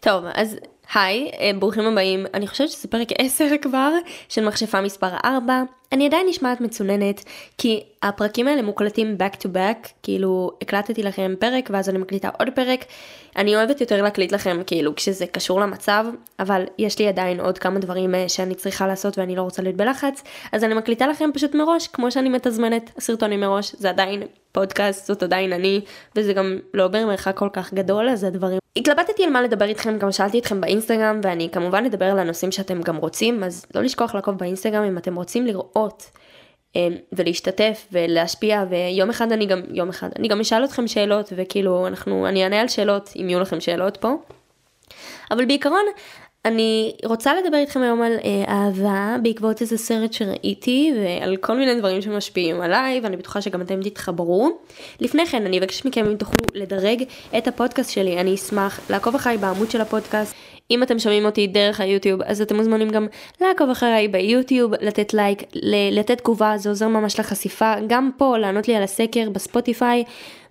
טוב, אז היי, אה, ברוכים הבאים. אני חושבת שזה פרק 10 כבר, של מכשפה מספר 4. אני עדיין נשמעת מצוננת, כי הפרקים האלה מוקלטים back to back, כאילו הקלטתי לכם פרק ואז אני מקליטה עוד פרק. אני אוהבת יותר להקליט לכם כאילו כשזה קשור למצב, אבל יש לי עדיין עוד כמה דברים אה, שאני צריכה לעשות ואני לא רוצה להיות בלחץ, אז אני מקליטה לכם פשוט מראש, כמו שאני מתזמנת סרטונים מראש, זה עדיין פודקאסט, זאת עדיין אני, וזה גם לא במרחק כל כך גדול, אז הדברים. התלבטתי על מה לדבר איתכם, גם שאלתי אתכם באינסטגרם, ואני כמובן אדבר על הנושאים שאתם גם רוצים, אז לא לשכוח לעקוב באינסטגרם אם אתם רוצים לראות אה, ולהשתתף ולהשפיע, ויום אחד אני גם, יום אחד, אני גם אשאל אתכם שאלות, וכאילו אנחנו, אני אענה על שאלות, אם יהיו לכם שאלות פה. אבל בעיקרון, אני רוצה לדבר איתכם היום על אה, אהבה בעקבות איזה סרט שראיתי ועל כל מיני דברים שמשפיעים עליי ואני בטוחה שגם אתם תתחברו. לפני כן אני אבקש מכם אם תוכלו לדרג את הפודקאסט שלי אני אשמח לעקוב אחריי בעמוד של הפודקאסט. אם אתם שומעים אותי דרך היוטיוב אז אתם מוזמנים גם לעקוב אחריי ביוטיוב, לתת לייק, לתת תגובה, זה עוזר ממש לחשיפה, גם פה לענות לי על הסקר בספוטיפיי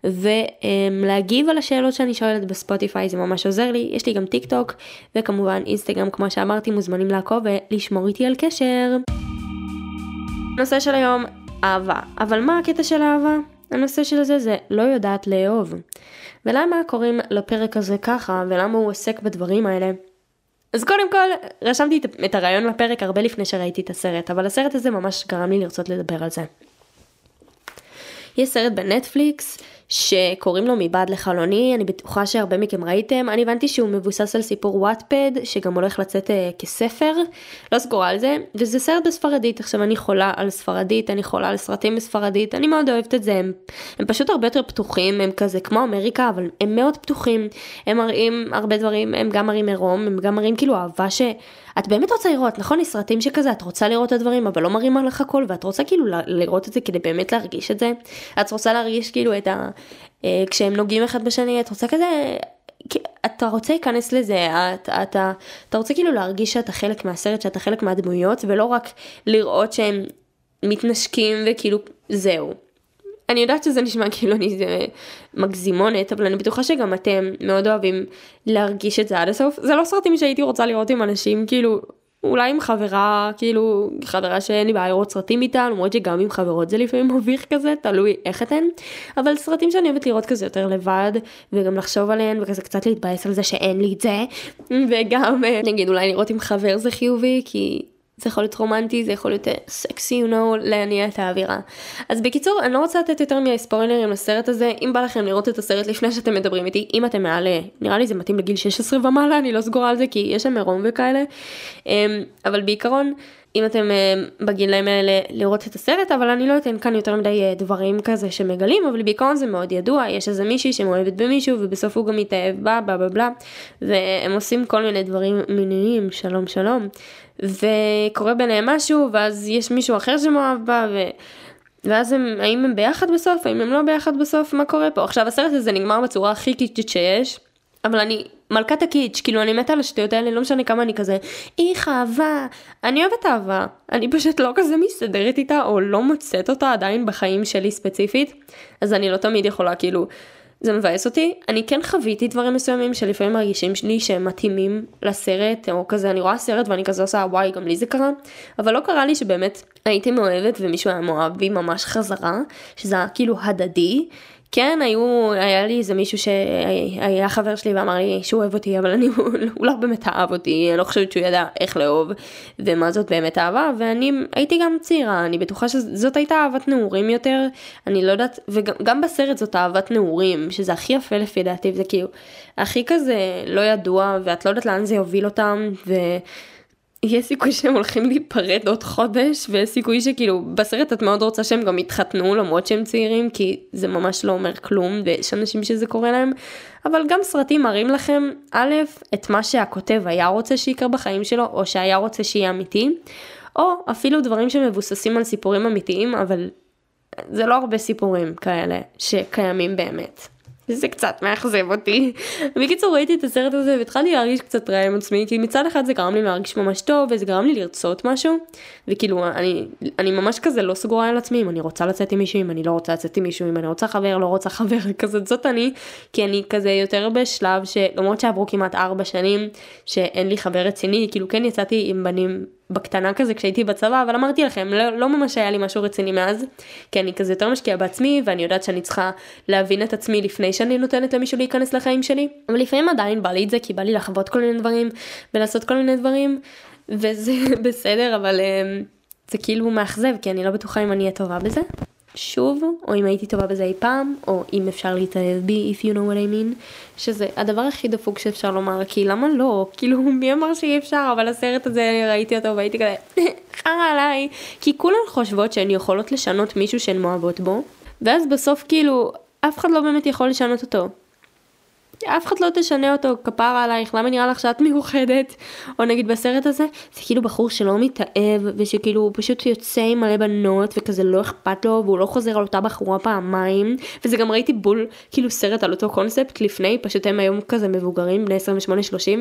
ולהגיב על השאלות שאני שואלת בספוטיפיי זה ממש עוזר לי, יש לי גם טיק טוק וכמובן אינסטגרם כמו שאמרתי מוזמנים לעקוב ולשמור איתי על קשר. נושא של היום אהבה, אבל מה הקטע של אהבה? הנושא של זה זה לא יודעת לאהוב. ולמה קוראים לפרק הזה ככה ולמה הוא עוסק בדברים האלה? אז קודם כל רשמתי את הרעיון לפרק הרבה לפני שראיתי את הסרט אבל הסרט הזה ממש גרם לי לרצות לדבר על זה. יש סרט בנטפליקס שקוראים לו מבעד לחלוני, אני בטוחה שהרבה מכם ראיתם, אני הבנתי שהוא מבוסס על סיפור וואטפד, שגם הולך לצאת uh, כספר, לא סגורה על זה, וזה סרט בספרדית, עכשיו אני חולה על ספרדית, אני חולה על סרטים בספרדית, אני מאוד אוהבת את זה, הם, הם פשוט הרבה יותר פתוחים, הם כזה כמו אמריקה, אבל הם מאוד פתוחים, הם מראים הרבה דברים, הם גם מראים עירום, הם גם מראים כאילו אהבה ש... את באמת רוצה לראות, נכון? יש סרטים שכזה, את רוצה לראות את הדברים, אבל לא מראים לך הכל, ואת רוצה כאילו לראות את זה כדי באמת להרגיש את זה. את רוצה להרגיש כאילו את ה... אה, כשהם נוגעים אחד בשני, את רוצה כזה... אתה רוצה להיכנס לזה, אתה, אתה, אתה רוצה כאילו להרגיש שאתה חלק מהסרט, שאתה חלק מהדמויות, ולא רק לראות שהם מתנשקים וכאילו זהו. אני יודעת שזה נשמע כאילו אני זה מגזימונת, אבל אני בטוחה שגם אתם מאוד אוהבים להרגיש את זה עד הסוף. זה לא סרטים שהייתי רוצה לראות עם אנשים כאילו, אולי עם חברה, כאילו, חברה שאין לי בעיה לראות סרטים איתה, למרות שגם עם חברות זה לפעמים מביך כזה, תלוי איך אתן. אבל סרטים שאני אוהבת לראות כזה יותר לבד, וגם לחשוב עליהן, וכזה קצת להתבאס על זה שאין לי את זה. וגם, אה, נגיד, אולי לראות עם חבר זה חיובי, כי זה יכול להיות רומנטי, זה יכול להיות סקסי, you know, להניע את האווירה. אז בקיצור, אני לא רוצה לתת יותר מהספוילרים לסרט הזה, אם בא לכם לראות את הסרט לפני שאתם מדברים איתי, אם אתם מעלה, נראה לי זה מתאים לגיל 16 ומעלה, אני לא סגורה על זה, כי יש שם עירום וכאלה. אמ, אבל בעיקרון, אם אתם uh, בגילאים האלה לראות את הסרט, אבל אני לא אתן כאן יותר מדי דברים כזה שמגלים, אבל בעיקרון זה מאוד ידוע, יש איזה מישהי שמאוהבת במישהו ובסוף הוא גם מתאהב בה, בלה בלה בלה, והם עושים כל מיני דברים מיניים, שלום שלום, וקורה ביניהם משהו, ואז יש מישהו אחר שמאוהב בה, ו... ואז הם, האם הם ביחד בסוף, האם הם לא ביחד בסוף, מה קורה פה? עכשיו הסרט הזה נגמר בצורה הכי קיצ'ית שיש, אבל אני מלכת הקיץ', כאילו אני מתה על השטויות האלה, לא משנה כמה אני כזה, איך אהבה, אני אוהבת אהבה, אני פשוט לא כזה מסתדרת איתה, או לא מוצאת אותה עדיין בחיים שלי ספציפית, אז אני לא תמיד יכולה כאילו, זה מבאס אותי, אני כן חוויתי דברים מסוימים שלפעמים מרגישים לי שהם מתאימים לסרט, או כזה. אני רואה סרט ואני כזה עושה וואי גם לי זה קרה, אבל לא קרה לי שבאמת הייתי מאוהבת ומישהו היה מאוהב בי ממש חזרה, שזה היה כאילו הדדי. כן, היו, היה לי איזה מישהו שהיה חבר שלי ואמר לי שהוא אוהב אותי, אבל אני, הוא לא באמת אהב אותי, אני לא חושבת שהוא ידע איך לאהוב, ומה זאת באמת אהבה, ואני הייתי גם צעירה, אני בטוחה שזאת הייתה אהבת נעורים יותר, אני לא יודעת, וגם בסרט זאת אהבת נעורים, שזה הכי יפה לפי דעתי, זה כאילו, הכי כזה לא ידוע, ואת לא יודעת לאן זה יוביל אותם, ו... יש סיכוי שהם הולכים להיפרד עוד חודש, ויש סיכוי שכאילו בסרט את מאוד רוצה שהם גם יתחתנו למרות שהם צעירים, כי זה ממש לא אומר כלום, ויש אנשים שזה קורה להם, אבל גם סרטים מראים לכם, א', את מה שהכותב היה רוצה שיקרה בחיים שלו, או שהיה רוצה שיהיה אמיתי, או אפילו דברים שמבוססים על סיפורים אמיתיים, אבל זה לא הרבה סיפורים כאלה שקיימים באמת. זה קצת מאכזב אותי. בקיצור ראיתי את הסרט הזה והתחלתי להרגיש קצת רע עם עצמי כי מצד אחד זה גרם לי להרגיש ממש טוב וזה גרם לי לרצות משהו וכאילו אני, אני ממש כזה לא סגורה על עצמי אם אני רוצה לצאת עם מישהו אם אני לא רוצה לצאת עם מישהו אם אני רוצה חבר לא רוצה חבר כזה זאת אני כי אני כזה יותר בשלב שלמרות שעברו כמעט ארבע שנים שאין לי חבר רציני כאילו כן יצאתי עם בנים בקטנה כזה כשהייתי בצבא, אבל אמרתי לכם, לא, לא ממש היה לי משהו רציני מאז, כי אני כזה יותר משקיעה בעצמי, ואני יודעת שאני צריכה להבין את עצמי לפני שאני נותנת למישהו להיכנס לחיים שלי, אבל לפעמים עדיין בא לי את זה, כי בא לי לחוות כל מיני דברים, ולעשות כל מיני דברים, וזה בסדר, אבל um, זה כאילו מאכזב, כי אני לא בטוחה אם אני אהיה טובה בזה. שוב, או אם הייתי טובה בזה אי פעם, או אם אפשר להתאהב בי, if you know what I mean, שזה הדבר הכי דפוק שאפשר לומר, כי למה לא? כאילו, מי אמר שאי אפשר, אבל הסרט הזה, ראיתי אותו והייתי כזה, חרא עליי, כי כולן חושבות שהן יכולות לשנות מישהו שהן מאוהבות בו, ואז בסוף כאילו, אף אחד לא באמת יכול לשנות אותו. אף אחד לא תשנה אותו, כפרה עלייך, למה נראה לך שאת מיוחדת? או נגיד בסרט הזה, זה כאילו בחור שלא מתאהב, ושכאילו הוא פשוט יוצא עם מלא בנות, וכזה לא אכפת לו, והוא לא חוזר על אותה בחורה פעמיים, וזה גם ראיתי בול כאילו סרט על אותו קונספט לפני, פשוט הם היום כזה מבוגרים, בני 28-30,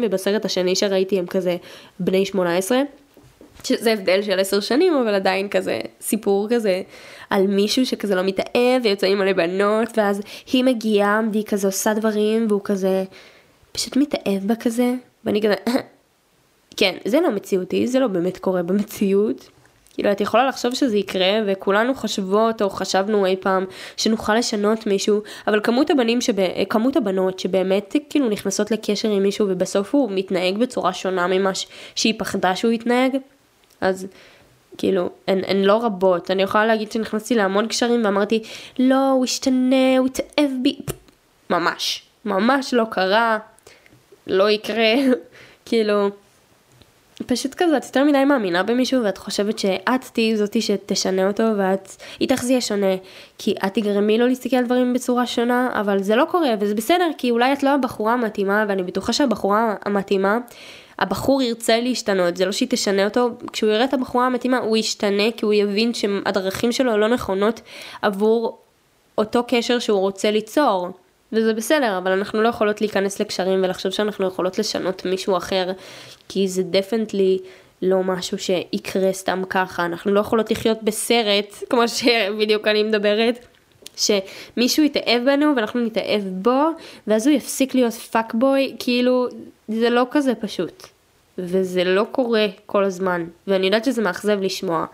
ובסרט השני שראיתי הם כזה בני 18. שזה הבדל של עשר שנים, אבל עדיין כזה סיפור כזה על מישהו שכזה לא מתאהב ויוצאים מלא בנות, ואז היא מגיעה והיא כזה עושה דברים והוא כזה פשוט מתאהב בה כזה, ואני כזה, כן, זה לא מציאותי, זה לא באמת קורה במציאות. כאילו את יכולה לחשוב שזה יקרה וכולנו חושבות או חשבנו אי פעם שנוכל לשנות מישהו אבל כמות הבנים שב... כמות הבנות שבאמת כאילו נכנסות לקשר עם מישהו ובסוף הוא מתנהג בצורה שונה ממה שהיא פחדה שהוא יתנהג אז כאילו, הן, הן לא רבות. אני יכולה להגיד שנכנסתי להמון קשרים ואמרתי, לא, הוא השתנה, הוא התאהב בי. ממש, ממש לא קרה, לא יקרה. כאילו, פשוט כזה, את יותר מדי מאמינה במישהו ואת חושבת שאת תהיי זאתי שתשנה אותו ואת, איתך זה יהיה שונה. כי את תגרמי לו להסתכל על דברים בצורה שונה, אבל זה לא קורה וזה בסדר, כי אולי את לא הבחורה המתאימה ואני בטוחה שהבחורה המתאימה הבחור ירצה להשתנות, זה לא שהיא תשנה אותו, כשהוא יראה את הבחורה המתאימה הוא ישתנה כי הוא יבין שהדרכים שלו לא נכונות עבור אותו קשר שהוא רוצה ליצור. וזה בסדר, אבל אנחנו לא יכולות להיכנס לקשרים ולחשוב שאנחנו יכולות לשנות מישהו אחר, כי זה definitely לא משהו שיקרה סתם ככה, אנחנו לא יכולות לחיות בסרט, כמו שבדיוק אני מדברת, שמישהו יתאהב בנו ואנחנו נתאהב בו, ואז הוא יפסיק להיות fuck boy, כאילו, זה לא כזה פשוט. וזה לא קורה כל הזמן, ואני יודעת שזה מאכזב לשמוע.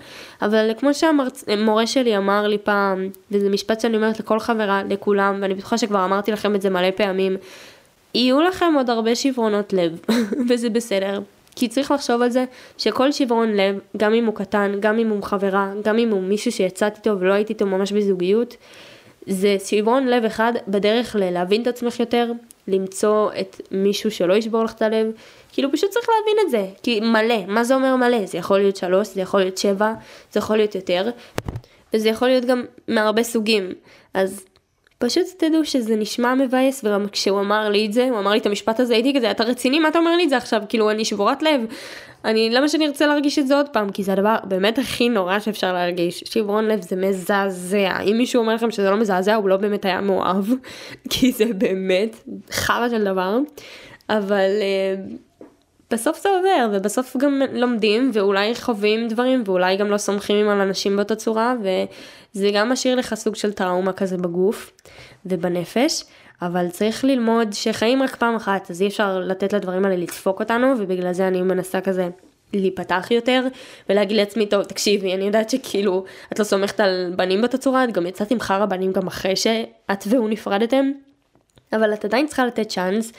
אבל כמו שהמורה שלי אמר לי פעם, וזה משפט שאני אומרת לכל חברה, לכולם, ואני בטוחה שכבר אמרתי לכם את זה מלא פעמים, יהיו לכם עוד הרבה שברונות לב, וזה בסדר. כי צריך לחשוב על זה שכל שברון לב, גם אם הוא קטן, גם אם הוא חברה, גם אם הוא מישהו שיצאתי איתו ולא הייתי איתו ממש בזוגיות, זה שברון לב אחד בדרך ללהבין את עצמך יותר, למצוא את מישהו שלא ישבור לך את הלב, כאילו פשוט צריך להבין את זה, כי מלא, מה זה אומר מלא? זה יכול להיות שלוש, זה יכול להיות שבע, זה יכול להיות יותר, וזה יכול להיות גם מהרבה סוגים, אז פשוט תדעו שזה נשמע מבאס, וגם כשהוא אמר לי את זה, הוא אמר לי את המשפט הזה, הייתי כזה, אתה רציני? מה אתה אומר לי את זה עכשיו? כאילו, אני שבורת לב. אני, למה שאני ארצה להרגיש את זה עוד פעם? כי זה הדבר באמת הכי נורא שאפשר להרגיש. שברון לב זה מזעזע. אם מישהו אומר לכם שזה לא מזעזע, הוא לא באמת היה מאוהב. כי זה באמת חרא של דבר. אבל uh, בסוף זה עובר, ובסוף גם לומדים, ואולי חווים דברים, ואולי גם לא סומכים על אנשים באותה צורה, וזה גם משאיר לך סוג של טראומה כזה בגוף ובנפש. אבל צריך ללמוד שחיים רק פעם אחת, אז אי אפשר לתת לדברים האלה לדפוק אותנו, ובגלל זה אני מנסה כזה להיפתח יותר, ולהגיד לעצמי, טוב, תקשיבי, אני יודעת שכאילו, את לא סומכת על בנים באותה צורה, את גם יצאת עם חרא בנים גם אחרי שאת והוא נפרדתם. אבל את עדיין צריכה לתת צ'אנס,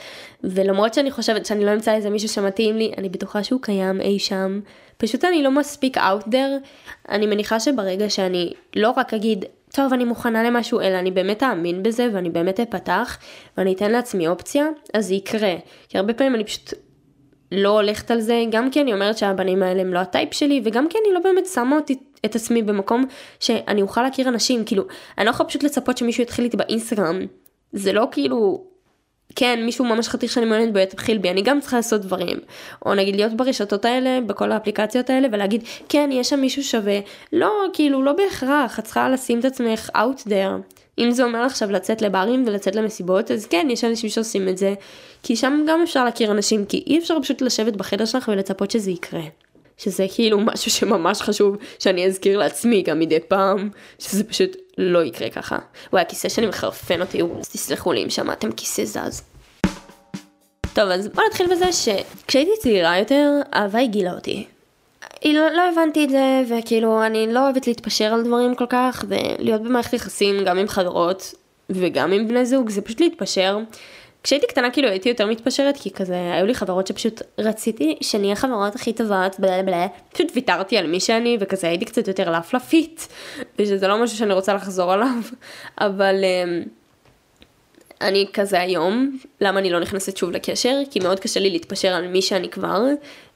ולמרות שאני חושבת שאני לא אמצא איזה מישהו שמתאים לי, אני בטוחה שהוא קיים אי שם. פשוט אני לא מספיק out there, אני מניחה שברגע שאני לא רק אגיד, טוב, אני מוכנה למשהו, אלא אני באמת אאמין בזה ואני באמת אפתח ואני אתן לעצמי אופציה, אז זה יקרה. כי הרבה פעמים אני פשוט לא הולכת על זה, גם כי אני אומרת שהבנים האלה הם לא הטייפ שלי, וגם כי אני לא באמת שמה אותי את עצמי במקום שאני אוכל להכיר אנשים, כאילו, אני לא יכולה פשוט לצפות שמישהו יתחיל איתי באינסטגרם. זה לא כאילו כן, מישהו ממש חתיך שאני מעוניינת בו יתחיל בי, אני גם צריכה לעשות דברים. או נגיד להיות ברשתות האלה, בכל האפליקציות האלה, ולהגיד, כן, יש שם מישהו שווה. לא, כאילו, לא בהכרח, את צריכה לשים את עצמך out there. אם זה אומר עכשיו לצאת לברים ולצאת למסיבות, אז כן, יש אנשים שעושים את זה, כי שם גם אפשר להכיר אנשים, כי אי אפשר פשוט לשבת בחדר שלך ולצפות שזה יקרה. שזה כאילו משהו שממש חשוב שאני אזכיר לעצמי גם מדי פעם, שזה פשוט לא יקרה ככה. וואי, הכיסא שלי מחרפן אותי, אז תסלחו לי אם שמעתם כיסא זז. טוב, אז בוא נתחיל בזה שכשהייתי צעירה יותר, אהבה הגילה אותי. היא לא, לא הבנתי את זה, וכאילו, אני לא אוהבת להתפשר על דברים כל כך, ולהיות במערכת יחסים גם עם חברות וגם עם בני זוג, זה פשוט להתפשר. כשהייתי קטנה כאילו הייתי יותר מתפשרת, כי כזה, היו לי חברות שפשוט רציתי שנהיה חברות הכי טובות, בלה בלה, פשוט ויתרתי על מי שאני, וכזה הייתי קצת יותר לפלפית, ושזה לא משהו שאני רוצה לחזור עליו, אבל... אמ, אני כזה היום, למה אני לא נכנסת שוב לקשר? כי מאוד קשה לי להתפשר על מי שאני כבר,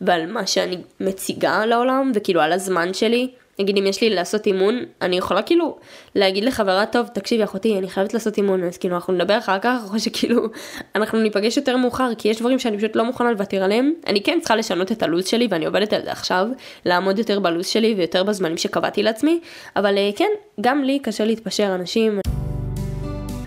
ועל מה שאני מציגה לעולם, וכאילו על הזמן שלי. נגיד אם יש לי לעשות אימון, אני יכולה כאילו להגיד לחברה, טוב, תקשיבי אחותי, אני חייבת לעשות אימון, אז כאילו אנחנו נדבר אחר כך, או שכאילו אנחנו ניפגש יותר מאוחר, כי יש דברים שאני פשוט לא מוכנה לוותר עליהם. אני כן צריכה לשנות את הלו"ז שלי, ואני עובדת על זה עכשיו, לעמוד יותר בלו"ז שלי ויותר בזמנים שקבעתי לעצמי, אבל אה, כן, גם לי קשה להתפשר אנשים.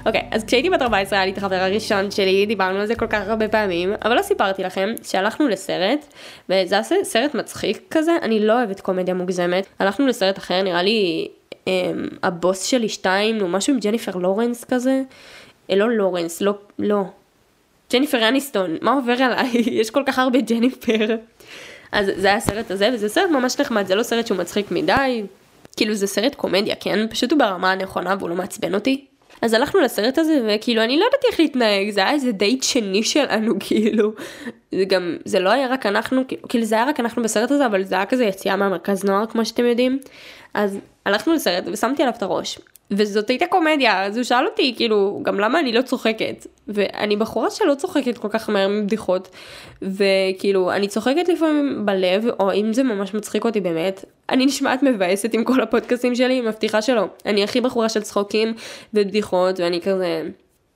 אוקיי, okay, אז כשהייתי בת 14 היה לי את החבר הראשון שלי, דיברנו על זה כל כך הרבה פעמים, אבל לא סיפרתי לכם שהלכנו לסרט, וזה היה סרט מצחיק כזה, אני לא אוהבת קומדיה מוגזמת, הלכנו לסרט אחר, נראה לי אמ, הבוס שלי שתיים, נו משהו עם ג'ניפר לורנס כזה, אה, לא לורנס, לא, לא, ג'ניפר אניסטון, מה עובר עליי? יש כל כך הרבה ג'ניפר. אז זה היה הסרט הזה, וזה סרט ממש נחמד, זה לא סרט שהוא מצחיק מדי, כאילו זה סרט קומדיה, כן? פשוט הוא ברמה הנכונה והוא לא מעצבן אותי. אז הלכנו לסרט הזה וכאילו אני לא ידעתי איך להתנהג זה היה איזה דייט שני שלנו כאילו. זה גם זה לא היה רק אנחנו כאילו זה היה רק אנחנו בסרט הזה אבל זה היה כזה יציאה מהמרכז נוער כמו שאתם יודעים. אז הלכנו לסרט ושמתי עליו את הראש וזאת הייתה קומדיה, אז הוא שאל אותי, כאילו, גם למה אני לא צוחקת? ואני בחורה שלא צוחקת כל כך מהר מבדיחות, וכאילו, אני צוחקת לפעמים בלב, או אם זה ממש מצחיק אותי באמת, אני נשמעת מבאסת עם כל הפודקאסים שלי, מבטיחה שלא. אני הכי בחורה של צחוקים ובדיחות, ואני כזה...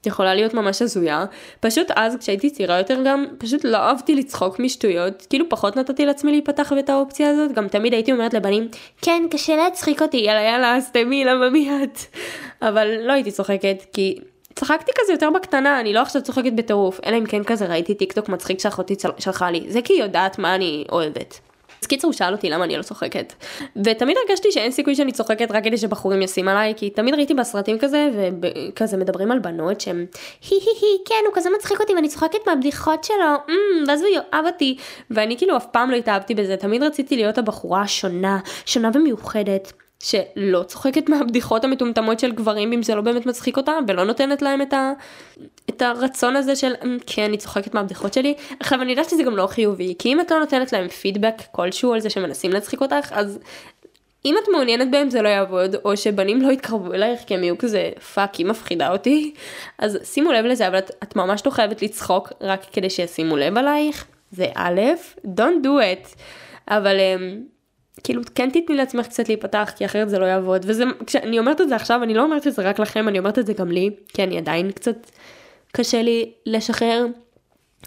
יכולה להיות ממש הזויה. פשוט אז כשהייתי צעירה יותר גם, פשוט לא אהבתי לצחוק משטויות, כאילו פחות נתתי לעצמי להיפתח ואת האופציה הזאת, גם תמיד הייתי אומרת לבנים, כן, קשה להצחיק אותי, יאללה יאללה, סתמי, למה מיד? אבל לא הייתי צוחקת, כי צחקתי כזה יותר בקטנה, אני לא עכשיו צוחקת בטירוף, אלא אם כן כזה ראיתי טיק טוק מצחיק שאחותי שלחה לי, זה כי היא יודעת מה אני אוהבת. אז קיצר הוא שאל אותי למה אני לא צוחקת. ותמיד הרגשתי שאין סיכוי שאני צוחקת רק כדי שבחורים ישים עליי, כי תמיד ראיתי בסרטים כזה, וכזה מדברים על בנות שהם הי הי הי, כן, הוא כזה מצחיק אותי ואני צוחקת מהבדיחות שלו, mm, ואז הוא יאהב אותי. ואני כאילו אף פעם לא התאהבתי בזה, תמיד רציתי להיות הבחורה השונה, שונה ומיוחדת. שלא צוחקת מהבדיחות המטומטמות של גברים אם זה לא באמת מצחיק אותה ולא נותנת להם את, ה, את הרצון הזה של אמ, כן אני צוחקת מהבדיחות שלי. עכשיו אני יודעת שזה גם לא חיובי כי אם את לא נותנת להם פידבק כלשהו על זה שמנסים להצחיק אותך אז אם את מעוניינת בהם זה לא יעבוד או שבנים לא יתקרבו אלייך כי הם יהיו כזה fuck היא מפחידה אותי. אז שימו לב לזה אבל את, את ממש לא חייבת לצחוק רק כדי שישימו לב עלייך. זה א', don't do it. אבל um, כאילו כן תתני לעצמך קצת להיפתח כי אחרת זה לא יעבוד. וזה כשאני אומרת את זה עכשיו אני לא אומרת את זה רק לכם אני אומרת את זה גם לי כי אני עדיין קצת קשה לי לשחרר.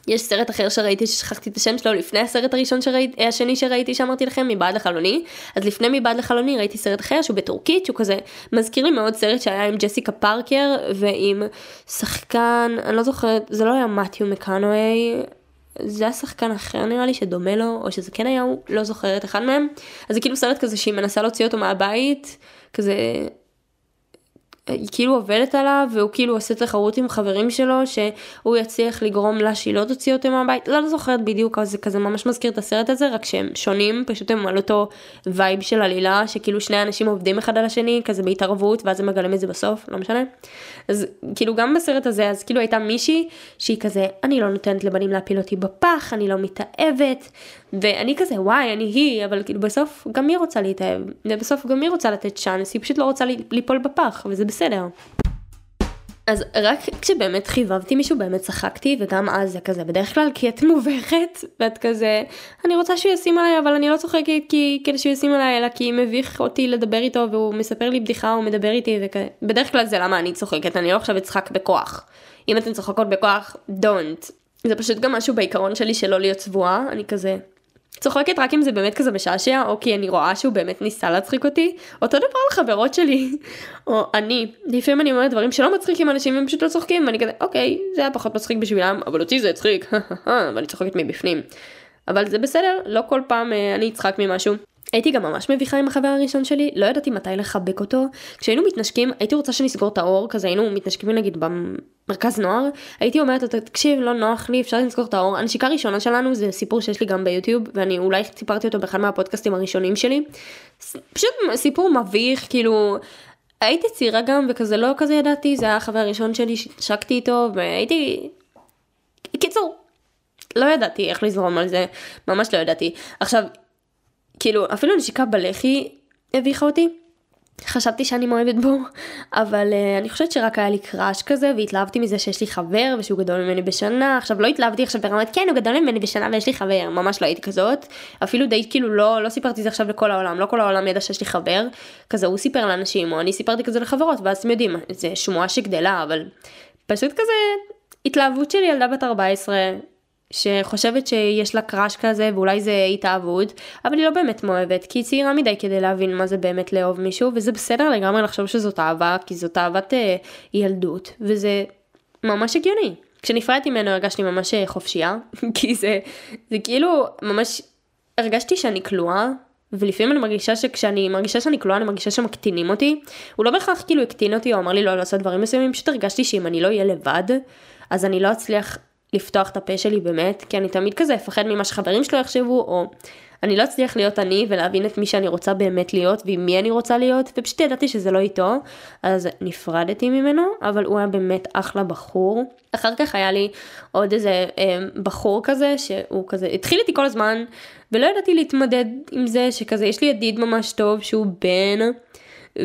יש סרט אחר שראיתי ששכחתי את השם שלו לפני הסרט הראשון שראיתי, השני שראיתי שאמרתי לכם מבעד לחלוני אז לפני מבעד לחלוני ראיתי סרט אחר שהוא בטורקית שהוא כזה מזכיר לי מאוד סרט שהיה עם ג'סיקה פארקר ועם שחקן אני לא זוכרת זה לא היה מתיו מקאנווי זה היה שחקן אחר נראה לי שדומה לו, או שזה כן היה הוא, לא זוכרת אחד מהם. אז זה כאילו סרט כזה שהיא מנסה להוציא אותו מהבית, כזה היא כאילו עובדת עליו והוא כאילו עושה תחרות עם חברים שלו שהוא יצליח לגרום לה שהיא לא תוציא אותו מהבית לא זוכרת בדיוק זה כזה ממש מזכיר את הסרט הזה רק שהם שונים פשוט הם על אותו vibe של עלילה שכאילו שני אנשים עובדים אחד על השני כזה בהתערבות ואז הם מגלים את זה בסוף לא משנה. אז כאילו גם בסרט הזה אז כאילו הייתה מישהי שהיא כזה אני לא נותנת לבנים להפיל אותי בפח אני לא מתאהבת ואני כזה וואי אני היא אבל כאילו בסוף גם היא רוצה להתאהב ובסוף גם היא רוצה לתת צ'אנס היא פשוט לא רוצה ליפול בפח וזה בסדר. אז רק כשבאמת חיבבתי מישהו באמת צחקתי וגם אז זה כזה בדרך כלל כי את מובכת ואת כזה אני רוצה שהוא ישים עליי אבל אני לא צוחקת כי כדי שהוא ישים עליי אלא כי מביך אותי לדבר איתו והוא מספר לי בדיחה הוא מדבר איתי וכזה בדרך כלל זה למה אני צוחקת אני לא עכשיו אצחק בכוח אם אתן צוחקות בכוח don't זה פשוט גם משהו בעיקרון שלי שלא להיות צבועה אני כזה צוחקת רק אם זה באמת כזה משעשע, או כי אני רואה שהוא באמת ניסה להצחיק אותי. אותו דבר על חברות שלי, או אני. לפעמים אני אומרת דברים שלא מצחיקים אנשים והם פשוט לא צוחקים, ואני כזה, אוקיי, זה היה פחות מצחיק בשבילם, אבל אותי זה הצחיק, ואני צוחקת מבפנים. אבל זה בסדר, לא כל פעם אה, אני אצחק ממשהו. הייתי גם ממש מביכה עם החבר הראשון שלי, לא ידעתי מתי לחבק אותו. כשהיינו מתנשקים, הייתי רוצה שנסגור את האור, כזה היינו מתנשקים נגיד במרכז נוער, הייתי אומרת לו, תקשיב, לא נוח לי, אפשר לסגור את האור. הנשיקה הראשונה שלנו זה סיפור שיש לי גם ביוטיוב, ואני אולי סיפרתי אותו באחד מהפודקאסטים הראשונים שלי. פשוט סיפור מביך, כאילו, הייתי צעירה גם, וכזה לא כזה ידעתי, זה היה החבר הראשון שלי, שהשקתי איתו, והייתי... קיצור, לא ידעתי איך לזרום על זה, ממש לא ידעתי. עכשיו, כאילו, אפילו נשיקה בלחי הביכה אותי. חשבתי שאני מאוהבת בו, אבל uh, אני חושבת שרק היה לי קראש כזה, והתלהבתי מזה שיש לי חבר, ושהוא גדול ממני בשנה. עכשיו, לא התלהבתי עכשיו ברמת, כן, הוא גדול ממני בשנה ויש לי חבר, ממש לא הייתי כזאת. אפילו די, כאילו, לא, לא סיפרתי זה עכשיו לכל העולם, לא כל העולם ידע שיש לי חבר. כזה, הוא סיפר לאנשים, או אני סיפרתי כזה לחברות, ואז אתם יודעים, זה שמועה שגדלה, אבל פשוט כזה, התלהבות של ילדה בת 14, שחושבת שיש לה קראש כזה ואולי זה התאהבות, אבל היא לא באמת מאוהבת, כי היא צעירה מדי כדי להבין מה זה באמת לאהוב מישהו, וזה בסדר לגמרי לחשוב שזאת אהבה, כי זאת אהבת אה, ילדות, וזה ממש הגיוני. כשנפרדתי ממנו הרגשתי ממש אה, חופשייה, כי זה, זה כאילו ממש, הרגשתי שאני כלואה, ולפעמים אני מרגישה שכשאני מרגישה שאני כלואה אני מרגישה שמקטינים אותי. הוא לא בהכרח כאילו הקטין אותי או אמר לי לא לעשות דברים מסוימים, פשוט הרגשתי שאם אני לא אהיה לבד, אז אני לא אצליח לפתוח את הפה שלי באמת, כי אני תמיד כזה אפחד ממה שחברים שלו יחשבו, או אני לא אצליח להיות אני ולהבין את מי שאני רוצה באמת להיות ועם מי אני רוצה להיות, ופשוט ידעתי שזה לא איתו, אז נפרדתי ממנו, אבל הוא היה באמת אחלה בחור. אחר כך היה לי עוד איזה אה, בחור כזה, שהוא כזה התחיל איתי כל הזמן, ולא ידעתי להתמודד עם זה, שכזה יש לי ידיד ממש טוב שהוא בן,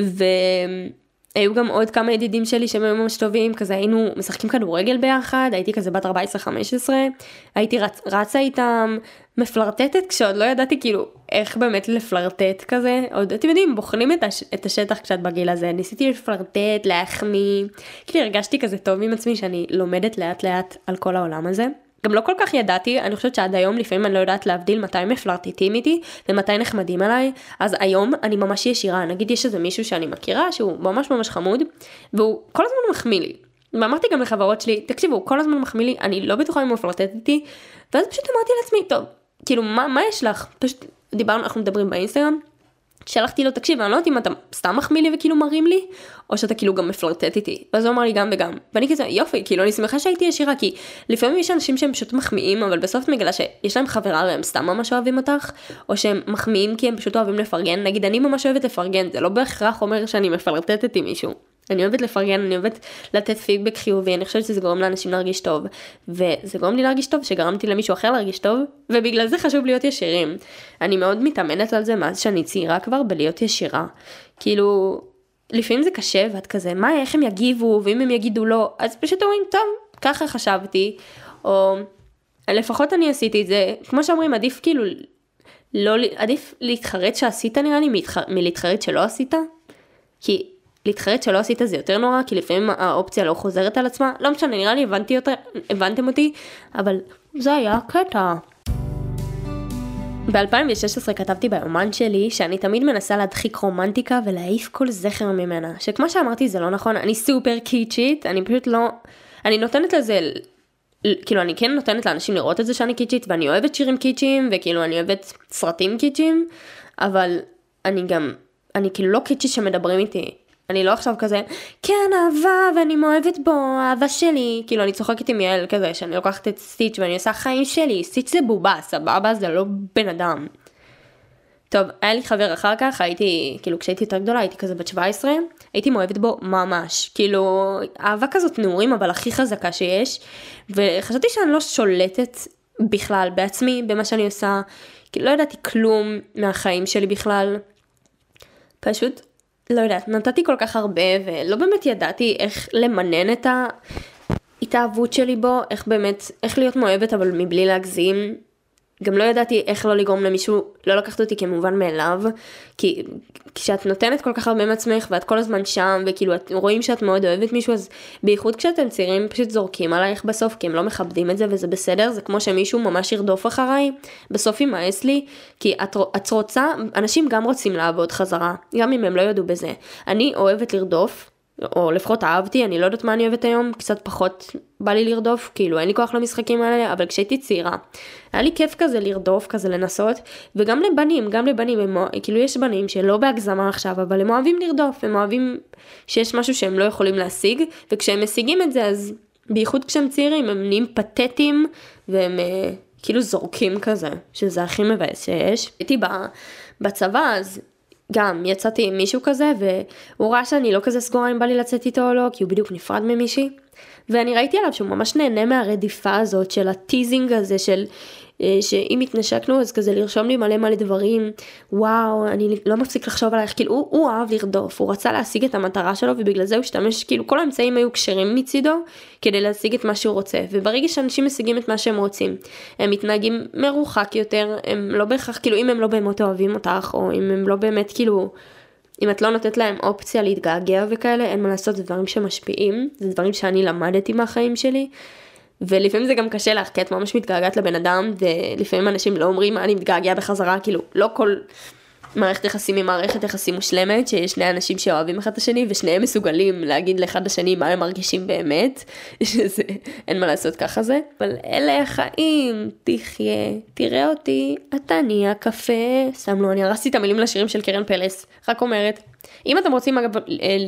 ו... היו גם עוד כמה ידידים שלי שהם היו ממש טובים, כזה היינו משחקים כדורגל ביחד, הייתי כזה בת 14-15, הייתי רצ, רצה איתם, מפלרטטת כשעוד לא ידעתי כאילו איך באמת לפלרטט כזה, עוד אתם יודעים, בוחנים את, הש, את השטח קצת בגיל הזה, ניסיתי לפלרטט, להחמיא, כאילו הרגשתי כזה טוב עם עצמי שאני לומדת לאט לאט על כל העולם הזה. גם לא כל כך ידעתי, אני חושבת שעד היום לפעמים אני לא יודעת להבדיל מתי מפלרטיטים איתי ומתי נחמדים עליי, אז היום אני ממש ישירה, נגיד יש איזה מישהו שאני מכירה שהוא ממש ממש חמוד, והוא כל הזמן מחמיא לי. ואמרתי גם לחברות שלי, תקשיבו, הוא כל הזמן מחמיא לי, אני לא בטוחה אם הוא מפלרטט איתי, ואז פשוט אמרתי לעצמי, טוב, כאילו מה, מה יש לך? פשוט דיברנו, אנחנו מדברים באינסטגרם, שלחתי לו תקשיב אני לא יודעת אם אתה סתם מחמיא לי וכאילו מרים לי או שאתה כאילו גם מפלרטט איתי. ואז הוא אמר לי גם וגם. ואני כזה יופי כאילו אני שמחה שהייתי ישירה כי לפעמים יש אנשים שהם פשוט מחמיאים אבל בסוף את מגלה שיש להם חברה והם סתם ממש אוהבים אותך או שהם מחמיאים כי הם פשוט אוהבים לפרגן. נגיד אני ממש אוהבת לפרגן זה לא בהכרח אומר שאני מפלרטטת עם מישהו אני אוהבת לפרגן, אני אוהבת לתת פידבק חיובי, אני חושבת שזה גורם לאנשים להרגיש טוב. וזה גורם לי להרגיש טוב שגרמתי למישהו אחר להרגיש טוב, ובגלל זה חשוב להיות ישירים. אני מאוד מתאמנת על זה מאז שאני צעירה כבר בלהיות ישירה. כאילו, לפעמים זה קשה ואת כזה, מה, איך הם יגיבו, ואם הם יגידו לא, אז פשוט אומרים, טוב, ככה חשבתי, או לפחות אני עשיתי את זה, כמו שאומרים, עדיף כאילו, לא, עדיף להתחרט שעשית נראה לי מלהתחרט שלא עשית. כי להתחרט שלא עשית זה יותר נורא, כי לפעמים האופציה לא חוזרת על עצמה, לא משנה, נראה לי הבנתי אותה, הבנתם אותי, אבל זה היה קטע. ב-2016 כתבתי ביומן שלי שאני תמיד מנסה להדחיק רומנטיקה ולהעיף כל זכר ממנה, שכמו שאמרתי זה לא נכון, אני סופר קיצ'ית, אני פשוט לא, אני נותנת לזה, כאילו אני כן נותנת לאנשים לראות את זה שאני קיצ'ית ואני אוהבת שירים קיצ'יים וכאילו אני אוהבת סרטים קיצ'יים, אבל אני גם, אני כאילו לא קיצ'ית שמדברים איתי אני לא עכשיו כזה, כן אהבה ואני מאוהבת בו, אהבה שלי. כאילו אני צוחקת עם יעל כזה, שאני לוקחת את סטיץ' ואני עושה חיים שלי, סטיץ' זה בובה, סבבה? זה לא בן אדם. טוב, היה לי חבר אחר כך, הייתי, כאילו כשהייתי יותר גדולה, הייתי כזה בת 17, הייתי מאוהבת בו ממש, כאילו, אהבה כזאת נעורים, אבל הכי חזקה שיש, וחשבתי שאני לא שולטת בכלל בעצמי, במה שאני עושה, כאילו לא ידעתי כלום מהחיים שלי בכלל. פשוט לא יודעת, נתתי כל כך הרבה ולא באמת ידעתי איך למנן את ההתאהבות שלי בו, איך באמת, איך להיות מאוהבת אבל מבלי להגזים. גם לא ידעתי איך לא לגרום למישהו לא לקחת אותי כמובן מאליו, כי כשאת נותנת כל כך הרבה מעצמך ואת כל הזמן שם וכאילו את רואים שאת מאוד אוהבת מישהו אז בייחוד כשאתם צעירים פשוט זורקים עלייך בסוף כי הם לא מכבדים את זה וזה בסדר זה כמו שמישהו ממש ירדוף אחריי בסוף יימאס לי כי את, את רוצה אנשים גם רוצים לעבוד חזרה גם אם הם לא יודו בזה. אני אוהבת לרדוף או לפחות אהבתי, אני לא יודעת מה אני אוהבת היום, קצת פחות בא לי לרדוף, כאילו אין לי כוח למשחקים האלה, אבל כשהייתי צעירה, היה לי כיף כזה לרדוף, כזה לנסות, וגם לבנים, גם לבנים, הם, כאילו יש בנים שלא בהגזמה עכשיו, אבל הם אוהבים לרדוף, הם אוהבים שיש משהו שהם לא יכולים להשיג, וכשהם משיגים את זה, אז בייחוד כשהם צעירים, הם נהיים פתטיים, והם אה, כאילו זורקים כזה, שזה הכי מבאס שיש. הייתי בצבא, אז גם יצאתי עם מישהו כזה והוא ראה שאני לא כזה סגורה אם בא לי לצאת איתו או לא כי הוא בדיוק נפרד ממישהי ואני ראיתי עליו שהוא ממש נהנה מהרדיפה הזאת של הטיזינג הזה של שאם התנשקנו אז כזה לרשום לי מלא מלא דברים, וואו, אני לא מפסיק לחשוב עלייך, כאילו הוא, הוא אהב לרדוף, הוא רצה להשיג את המטרה שלו ובגלל זה הוא השתמש, כאילו כל האמצעים היו כשרים מצידו כדי להשיג את מה שהוא רוצה, וברגע שאנשים משיגים את מה שהם רוצים, הם מתנהגים מרוחק יותר, הם לא בהכרח, כאילו אם הם לא באמת אוהבים אותך, או אם הם לא באמת כאילו... אם את לא נותנת להם אופציה להתגעגע וכאלה, אין מה לעשות, זה דברים שמשפיעים, זה דברים שאני למדתי מהחיים שלי, ולפעמים זה גם קשה לך, כי את ממש מתגעגעת לבן אדם, ולפעמים אנשים לא אומרים אני מתגעגע בחזרה, כאילו לא כל מערכת יחסים היא מערכת יחסים מושלמת, שיש שני אנשים שאוהבים אחד את השני, ושניהם מסוגלים להגיד לאחד השני מה הם מרגישים באמת, שזה, אין מה לעשות ככה זה, אבל אלה החיים, תחיה, תראה אותי, אתה נהיה קפה, שם לו, אני הרסתי את המילים לשירים של קרן פלס, רק אומרת, אם אתם רוצים אגב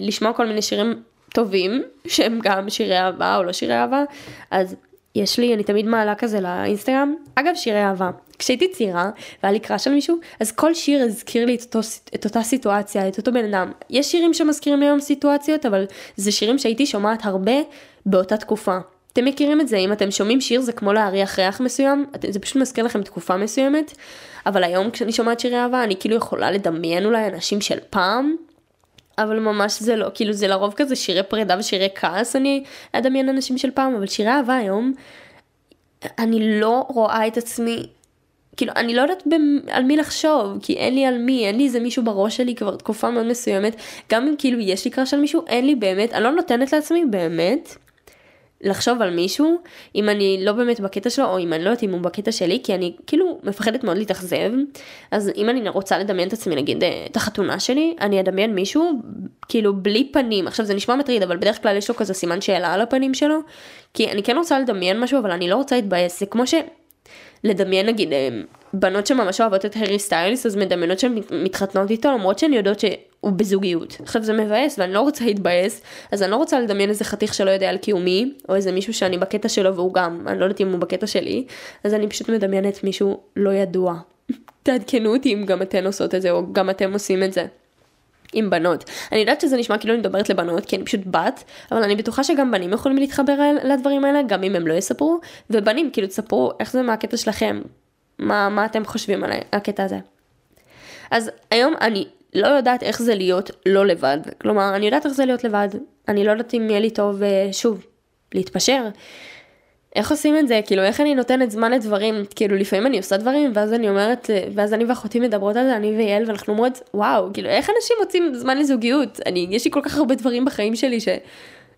לשמוע כל מיני שירים טובים, שהם גם שירי אהבה או לא שירי אהבה, אז יש לי, אני תמיד מעלה כזה לאינסטגרם. אגב, שירי אהבה. כשהייתי צעירה והיה לי קראש על מישהו, אז כל שיר הזכיר לי את, אותו, את אותה סיטואציה, את אותו בן אדם. יש שירים שמזכירים לי היום סיטואציות, אבל זה שירים שהייתי שומעת הרבה באותה תקופה. אתם מכירים את זה, אם אתם שומעים שיר זה כמו להריח ריח מסוים, זה פשוט מזכיר לכם תקופה מסוימת, אבל היום כשאני שומעת שירי אהבה אני כאילו יכולה לדמיין אולי אנשים של פעם, אבל ממש זה לא, כאילו זה לרוב כזה שירי פרידה ושירי כעס, אני אדמיין אנשים של פעם, אבל שירי אהבה היום, אני לא רואה את עצמי, כאילו אני לא יודעת במ, על מי לחשוב, כי אין לי על מי, אין לי איזה מישהו בראש שלי כבר תקופה מאוד מסוימת, גם אם כאילו יש לי קראש על מישהו, אין לי באמת, אני לא נותנת לעצמי באמת לחשוב על מישהו, אם אני לא באמת בקטע שלו, או אם אני לא יודעת אם הוא בקטע שלי, כי אני כאילו מפחדת מאוד להתאכזב, אז אם אני רוצה לדמיין את עצמי, נגיד אה, את החתונה שלי, אני אדמיין מישהו, כאילו בלי פנים, עכשיו זה נשמע מטריד, אבל בדרך כלל יש לו כזה סימן שאלה על הפנים שלו, כי אני כן רוצה לדמיין משהו, אבל אני לא רוצה להתבאס, זה כמו ש... לדמיין נגיד אה, בנות שממש אוהבות את הארי סטיילס אז מדמיינות שהן מתחתנות איתו למרות שהן יודעות שהוא בזוגיות. עכשיו זה מבאס ואני לא רוצה להתבאס אז אני לא רוצה לדמיין איזה חתיך שלא יודע על קיומי או איזה מישהו שאני בקטע שלו והוא גם אני לא יודעת אם הוא בקטע שלי אז אני פשוט מדמיינת מישהו לא ידוע. תעדכנו אותי אם גם אתן עושות את זה או גם אתם עושים את זה. עם בנות. אני יודעת שזה נשמע כאילו אני מדברת לבנות כי אני פשוט בת, אבל אני בטוחה שגם בנים יכולים להתחבר לדברים האלה, גם אם הם לא יספרו, ובנים כאילו תספרו איך זה מהקטע שלכם, מה, מה אתם חושבים על הקטע הזה. אז היום אני לא יודעת איך זה להיות לא לבד, כלומר אני יודעת איך זה להיות לבד, אני לא יודעת אם יהיה לי טוב אה, שוב להתפשר. איך עושים את זה? כאילו, איך אני נותנת זמן לדברים? כאילו, לפעמים אני עושה דברים, ואז אני אומרת, ואז אני ואחותי מדברות על זה, אני ויעל, ואנחנו אומרות, וואו, כאילו, איך אנשים מוצאים זמן לזוגיות? אני, יש לי כל כך הרבה דברים בחיים שלי ש,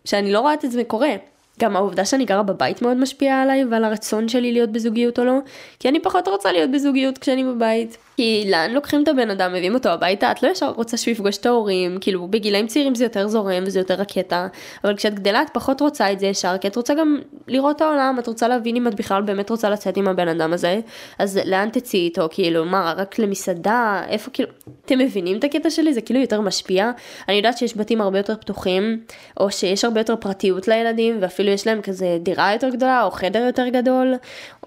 שאני לא רואה את זה קורה. גם העובדה שאני גרה בבית מאוד משפיעה עליי ועל הרצון שלי להיות בזוגיות או לא, כי אני פחות רוצה להיות בזוגיות כשאני בבית. כי לאן לוקחים את הבן אדם, מביאים אותו הביתה, את לא ישר רוצה שהוא יפגוש את ההורים, כאילו בגילאים צעירים זה יותר זורם וזה יותר רקטה, אבל כשאת גדלה את פחות רוצה את זה ישר, כי את רוצה גם לראות את העולם, את רוצה להבין אם את בכלל באמת רוצה לצאת עם הבן אדם הזה, אז לאן תצאי איתו, כאילו, מה, רק למסעדה, איפה, כאילו, אתם מבינים את הקטע שלי? זה כאילו יותר משפיע. אני יודעת שיש בתים הרבה יותר פתוחים, או שיש הרבה יותר פרטיות לילדים, ואפילו יש להם כזה דירה יותר גדולה, או חדר יותר גדול,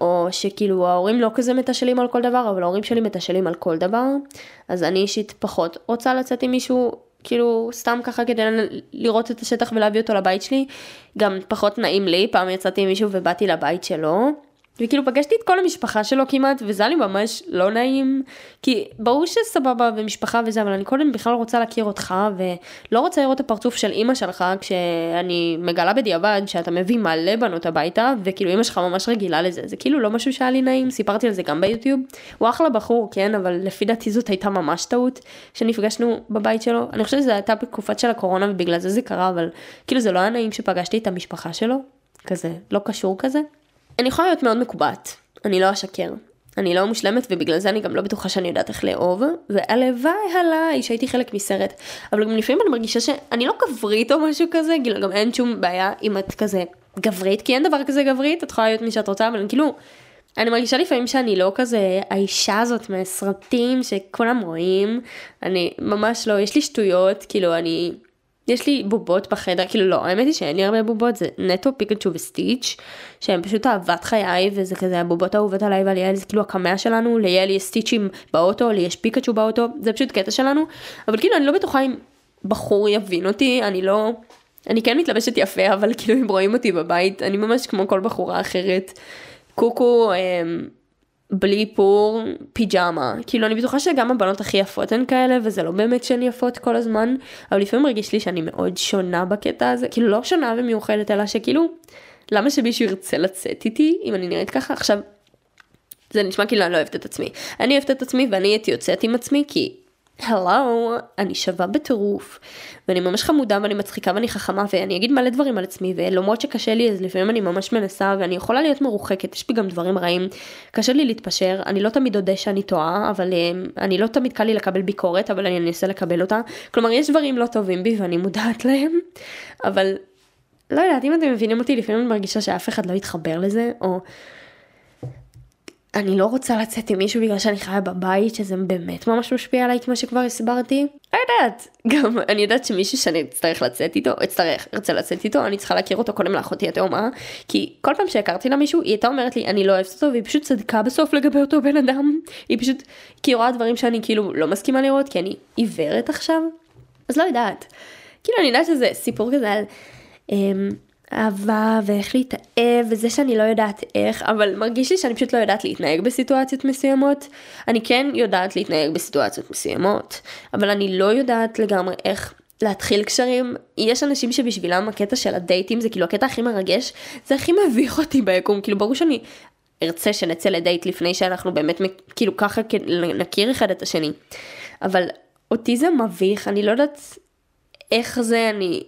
או שכאילו ההורים לא כזה מתשאלים על כל דבר, אבל ההורים שלי מתשאלים על כל דבר, אז אני אישית פחות רוצה לצאת עם מישהו כאילו סתם ככה כדי לראות את השטח ולהביא אותו לבית שלי, גם פחות נעים לי, פעם יצאתי עם מישהו ובאתי לבית שלו, וכאילו פגשתי את כל המשפחה שלו כמעט וזה היה לי ממש לא נעים. כי ברור שסבבה ומשפחה וזה אבל אני קודם בכלל רוצה להכיר אותך ולא רוצה לראות את הפרצוף של אימא שלך כשאני מגלה בדיעבד שאתה מביא מלא בנות הביתה וכאילו אימא שלך ממש רגילה לזה. זה כאילו לא משהו שהיה לי נעים סיפרתי על זה גם ביוטיוב. הוא אחלה בחור כן אבל לפי דעתי זאת הייתה ממש טעות שנפגשנו בבית שלו. אני חושבת שזה הייתה בתקופת של הקורונה ובגלל זה זה קרה אבל כאילו זה לא היה נעים שפגשתי את המשפחה שלו. כזה לא קשור כזה. אני יכולה להיות מאוד מקובעת, אני לא אשקר. אני לא מושלמת ובגלל זה אני גם לא בטוחה שאני יודעת איך לאהוב, והלוואי עליי שהייתי חלק מסרט. אבל גם לפעמים אני מרגישה שאני לא גברית או משהו כזה, כאילו גם אין שום בעיה אם את כזה גברית, כי אין דבר כזה גברית, את יכולה להיות מי שאת רוצה, אבל כאילו, אני מרגישה לפעמים שאני לא כזה האישה הזאת מהסרטים שכולם רואים, אני ממש לא, יש לי שטויות, כאילו אני יש לי בובות בחדר, כאילו לא, האמת היא שאין לי הרבה בובות, זה נטו פיקצ'ו וסטיץ', שהם פשוט אהבת חיי, וזה כזה הבובות האהובות עליי ועל יעל, זה כאילו הקמע שלנו, ליעל יש סטיצ'ים באוטו, לי יש פיקצ'ו באוטו, זה פשוט קטע שלנו, אבל כאילו אני לא בטוחה אם בחור יבין אותי, אני לא... אני כן מתלבשת יפה, אבל כאילו אם רואים אותי בבית, אני ממש כמו כל בחורה אחרת. קוקו, אמ, בלי פור, פיג'מה. כאילו אני בטוחה שגם הבנות הכי יפות הן כאלה, וזה לא באמת שהן יפות כל הזמן, אבל לפעמים מרגיש לי שאני מאוד שונה בקטע הזה, כאילו לא שונה ומיוחדת, אלא שכאילו, למה שמישהו ירצה לצאת איתי אם אני נראית ככה? עכשיו, זה נשמע כאילו אני לא אוהבת את עצמי. אני אוהבת את עצמי ואני הייתי יוצאת עם עצמי כי הלו, אני שווה בטירוף, ואני ממש חמודה ואני מצחיקה ואני חכמה ואני אגיד מלא דברים על עצמי ולמרות שקשה לי אז לפעמים אני ממש מנסה ואני יכולה להיות מרוחקת, יש בי גם דברים רעים, קשה לי להתפשר, אני לא תמיד אודה שאני טועה, אבל אה, אני לא תמיד קל לי לקבל ביקורת, אבל אני אנסה לקבל אותה, כלומר יש דברים לא טובים בי ואני מודעת להם, אבל לא יודעת, אם אתם מבינים אותי לפעמים אני מרגישה שאף אחד לא יתחבר לזה, או... אני לא רוצה לצאת עם מישהו בגלל שאני חיה בבית, שזה באמת ממש משפיע עליי כמו שכבר הסברתי. לא יודעת, גם אני יודעת שמישהו שאני אצטרך לצאת איתו, אצטרך, ארצה לצאת איתו, אני צריכה להכיר אותו קודם לאחותי התאומה, כי כל פעם שהכרתי לה מישהו, היא הייתה אומרת לי, אני לא אוהבת אותו, והיא פשוט צדקה בסוף לגבי אותו בן אדם. היא פשוט, כי היא רואה דברים שאני כאילו לא מסכימה לראות, כי אני עיוורת עכשיו. אז לא יודעת. כאילו אני יודעת שזה סיפור כזה על... אמ, אהבה ואיך להתאהב וזה שאני לא יודעת איך אבל מרגיש לי שאני פשוט לא יודעת להתנהג בסיטואציות מסוימות. אני כן יודעת להתנהג בסיטואציות מסוימות אבל אני לא יודעת לגמרי איך להתחיל קשרים. יש אנשים שבשבילם הקטע של הדייטים זה כאילו הקטע הכי מרגש זה הכי מביך אותי ביקום. כאילו ברור שאני ארצה שנצא לדייט לפני שאנחנו באמת כאילו ככה נכיר אחד את השני. אבל אותי זה מביך אני לא יודעת איך זה אני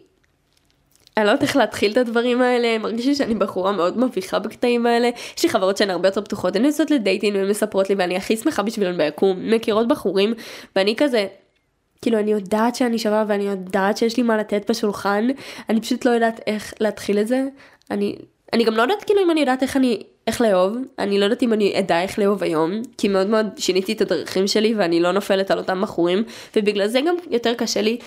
אני לא יודעת איך להתחיל את הדברים האלה, מרגיש לי שאני בחורה מאוד מביכה בקטעים האלה. יש לי חברות שהן הרבה יותר פתוחות, הן יוצאות לדייטים והן מספרות לי ואני הכי שמחה בשבילן ביקום, מכירות בחורים, ואני כזה, כאילו אני יודעת שאני שווה ואני יודעת שיש לי מה לתת בשולחן, אני פשוט לא יודעת איך להתחיל את זה. אני, אני גם לא יודעת כאילו אם אני יודעת איך אני, איך לאהוב, אני לא יודעת אם אני אדע איך לאהוב היום, כי מאוד מאוד שיניתי את הדרכים שלי ואני לא נופלת על אותם בחורים, ובגלל זה גם יותר קשה לי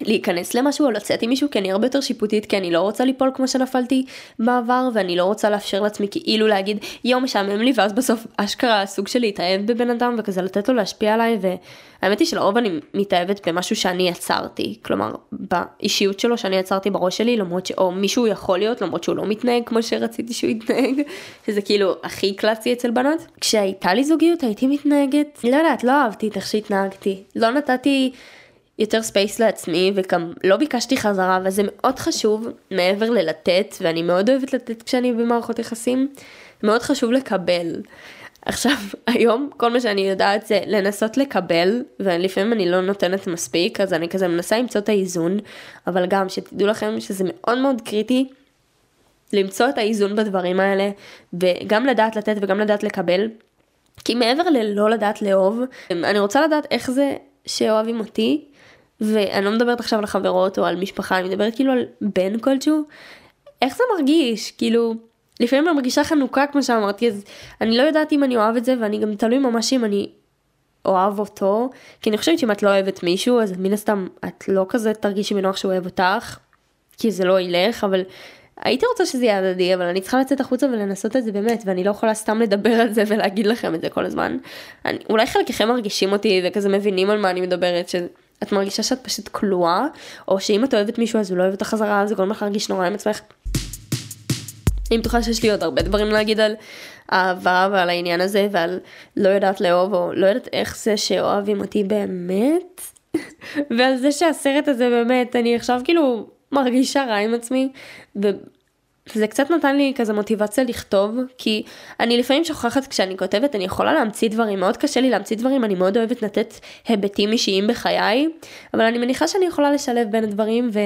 להיכנס למשהו או לצאת עם מישהו כי אני הרבה יותר שיפוטית כי אני לא רוצה ליפול כמו שנפלתי בעבר ואני לא רוצה לאפשר לעצמי כאילו להגיד יום משעמם לי ואז בסוף אשכרה סוג של להתאהב בבן אדם וכזה לתת לו להשפיע עליי והאמת היא שלרוב אני מתאהבת במשהו שאני יצרתי. כלומר באישיות שלו שאני יצרתי בראש שלי למרות שאו מישהו יכול להיות למרות שהוא לא מתנהג כמו שרציתי שהוא יתנהג שזה כאילו הכי קלאסי אצל בנות. כשהייתה לי זוגיות הייתי מתנהגת לא יודעת לא אהבתי את איך שהתנהגתי. לא נתתי יותר space לעצמי וגם לא ביקשתי חזרה וזה מאוד חשוב מעבר ללתת ואני מאוד אוהבת לתת כשאני במערכות יחסים מאוד חשוב לקבל. עכשיו היום כל מה שאני יודעת זה לנסות לקבל ולפעמים אני לא נותנת מספיק אז אני כזה מנסה למצוא את האיזון אבל גם שתדעו לכם שזה מאוד מאוד קריטי למצוא את האיזון בדברים האלה וגם לדעת לתת וגם לדעת לקבל כי מעבר ללא לדעת לאהוב אני רוצה לדעת איך זה שאוהבים אותי ואני לא מדברת עכשיו על חברות או על משפחה, אני מדברת כאילו על בן כלשהו, איך זה מרגיש? כאילו, לפעמים אני מרגישה חנוכה כמו שאמרתי, אז אני לא יודעת אם אני אוהב את זה, ואני גם תלוי ממש אם אני אוהב אותו, כי אני חושבת שאם את לא אוהבת מישהו, אז מן הסתם את לא כזה תרגישי בנוח שהוא אוהב אותך, כי זה לא ילך, אבל הייתי רוצה שזה יהיה הדדי, אבל אני צריכה לצאת החוצה ולנסות את זה באמת, ואני לא יכולה סתם לדבר על זה ולהגיד לכם את זה כל הזמן. אני, אולי חלקכם מרגישים אותי וכזה מבינים על מה אני מדברת, ש... את מרגישה שאת פשוט כלואה, או שאם את אוהבת מישהו אז הוא לא אוהב אותך חזרה, זה גורם לך להרגיש נורא עם עצמך. אני בטוחה שיש לי עוד הרבה דברים להגיד על אהבה ועל העניין הזה ועל לא יודעת לאהוב או לא יודעת איך זה שאוהבים אותי באמת ועל זה שהסרט הזה באמת אני עכשיו כאילו מרגישה רע עם עצמי וזה קצת נתן לי כזה מוטיבציה לכתוב כי אני לפעמים שוכחת כשאני כותבת אני יכולה להמציא דברים מאוד קשה לי להמציא דברים אני מאוד אוהבת לתת היבטים אישיים בחיי אבל אני מניחה שאני יכולה לשלב בין הדברים ו...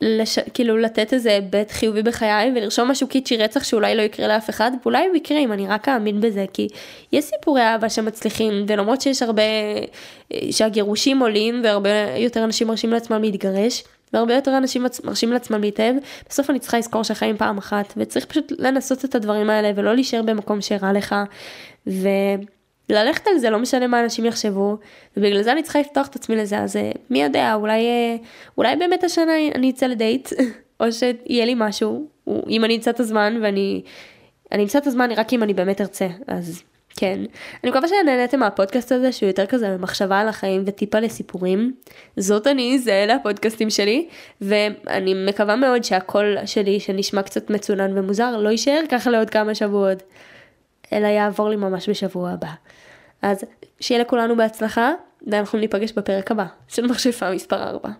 לש... לתת איזה היבט חיובי בחיי ולרשום משהו קיצ'י רצח שאולי לא יקרה לאף אחד ואולי הוא יקרה אם אני רק אאמין בזה כי יש סיפורי אהבה שמצליחים ולמרות שיש הרבה שהגירושים עולים והרבה יותר אנשים מרשים לעצמם להתגרש והרבה יותר אנשים מרשים לעצמם להתאהב בסוף אני צריכה לזכור שהחיים פעם אחת וצריך פשוט לנסות את הדברים האלה ולא להישאר במקום שרע לך. ו... ללכת על זה, לא משנה מה אנשים יחשבו, ובגלל זה אני צריכה לפתוח את עצמי לזה, אז אה, מי יודע, אולי, אה, אולי באמת השנה אני אצא לדייט, או שיהיה לי משהו, אם אני אמצא את הזמן, ואני אני אמצא את הזמן רק אם אני באמת ארצה, אז כן. אני מקווה שנהניתם מהפודקאסט הזה, שהוא יותר כזה מחשבה על החיים וטיפה לסיפורים. זאת אני, זה אלה הפודקאסטים שלי, ואני מקווה מאוד שהקול שלי, שנשמע קצת מצונן ומוזר, לא יישאר ככה לעוד כמה שבועות. אלא יעבור לי ממש בשבוע הבא. אז שיהיה לכולנו בהצלחה, ואנחנו ניפגש בפרק הבא של מכשפה מספר 4.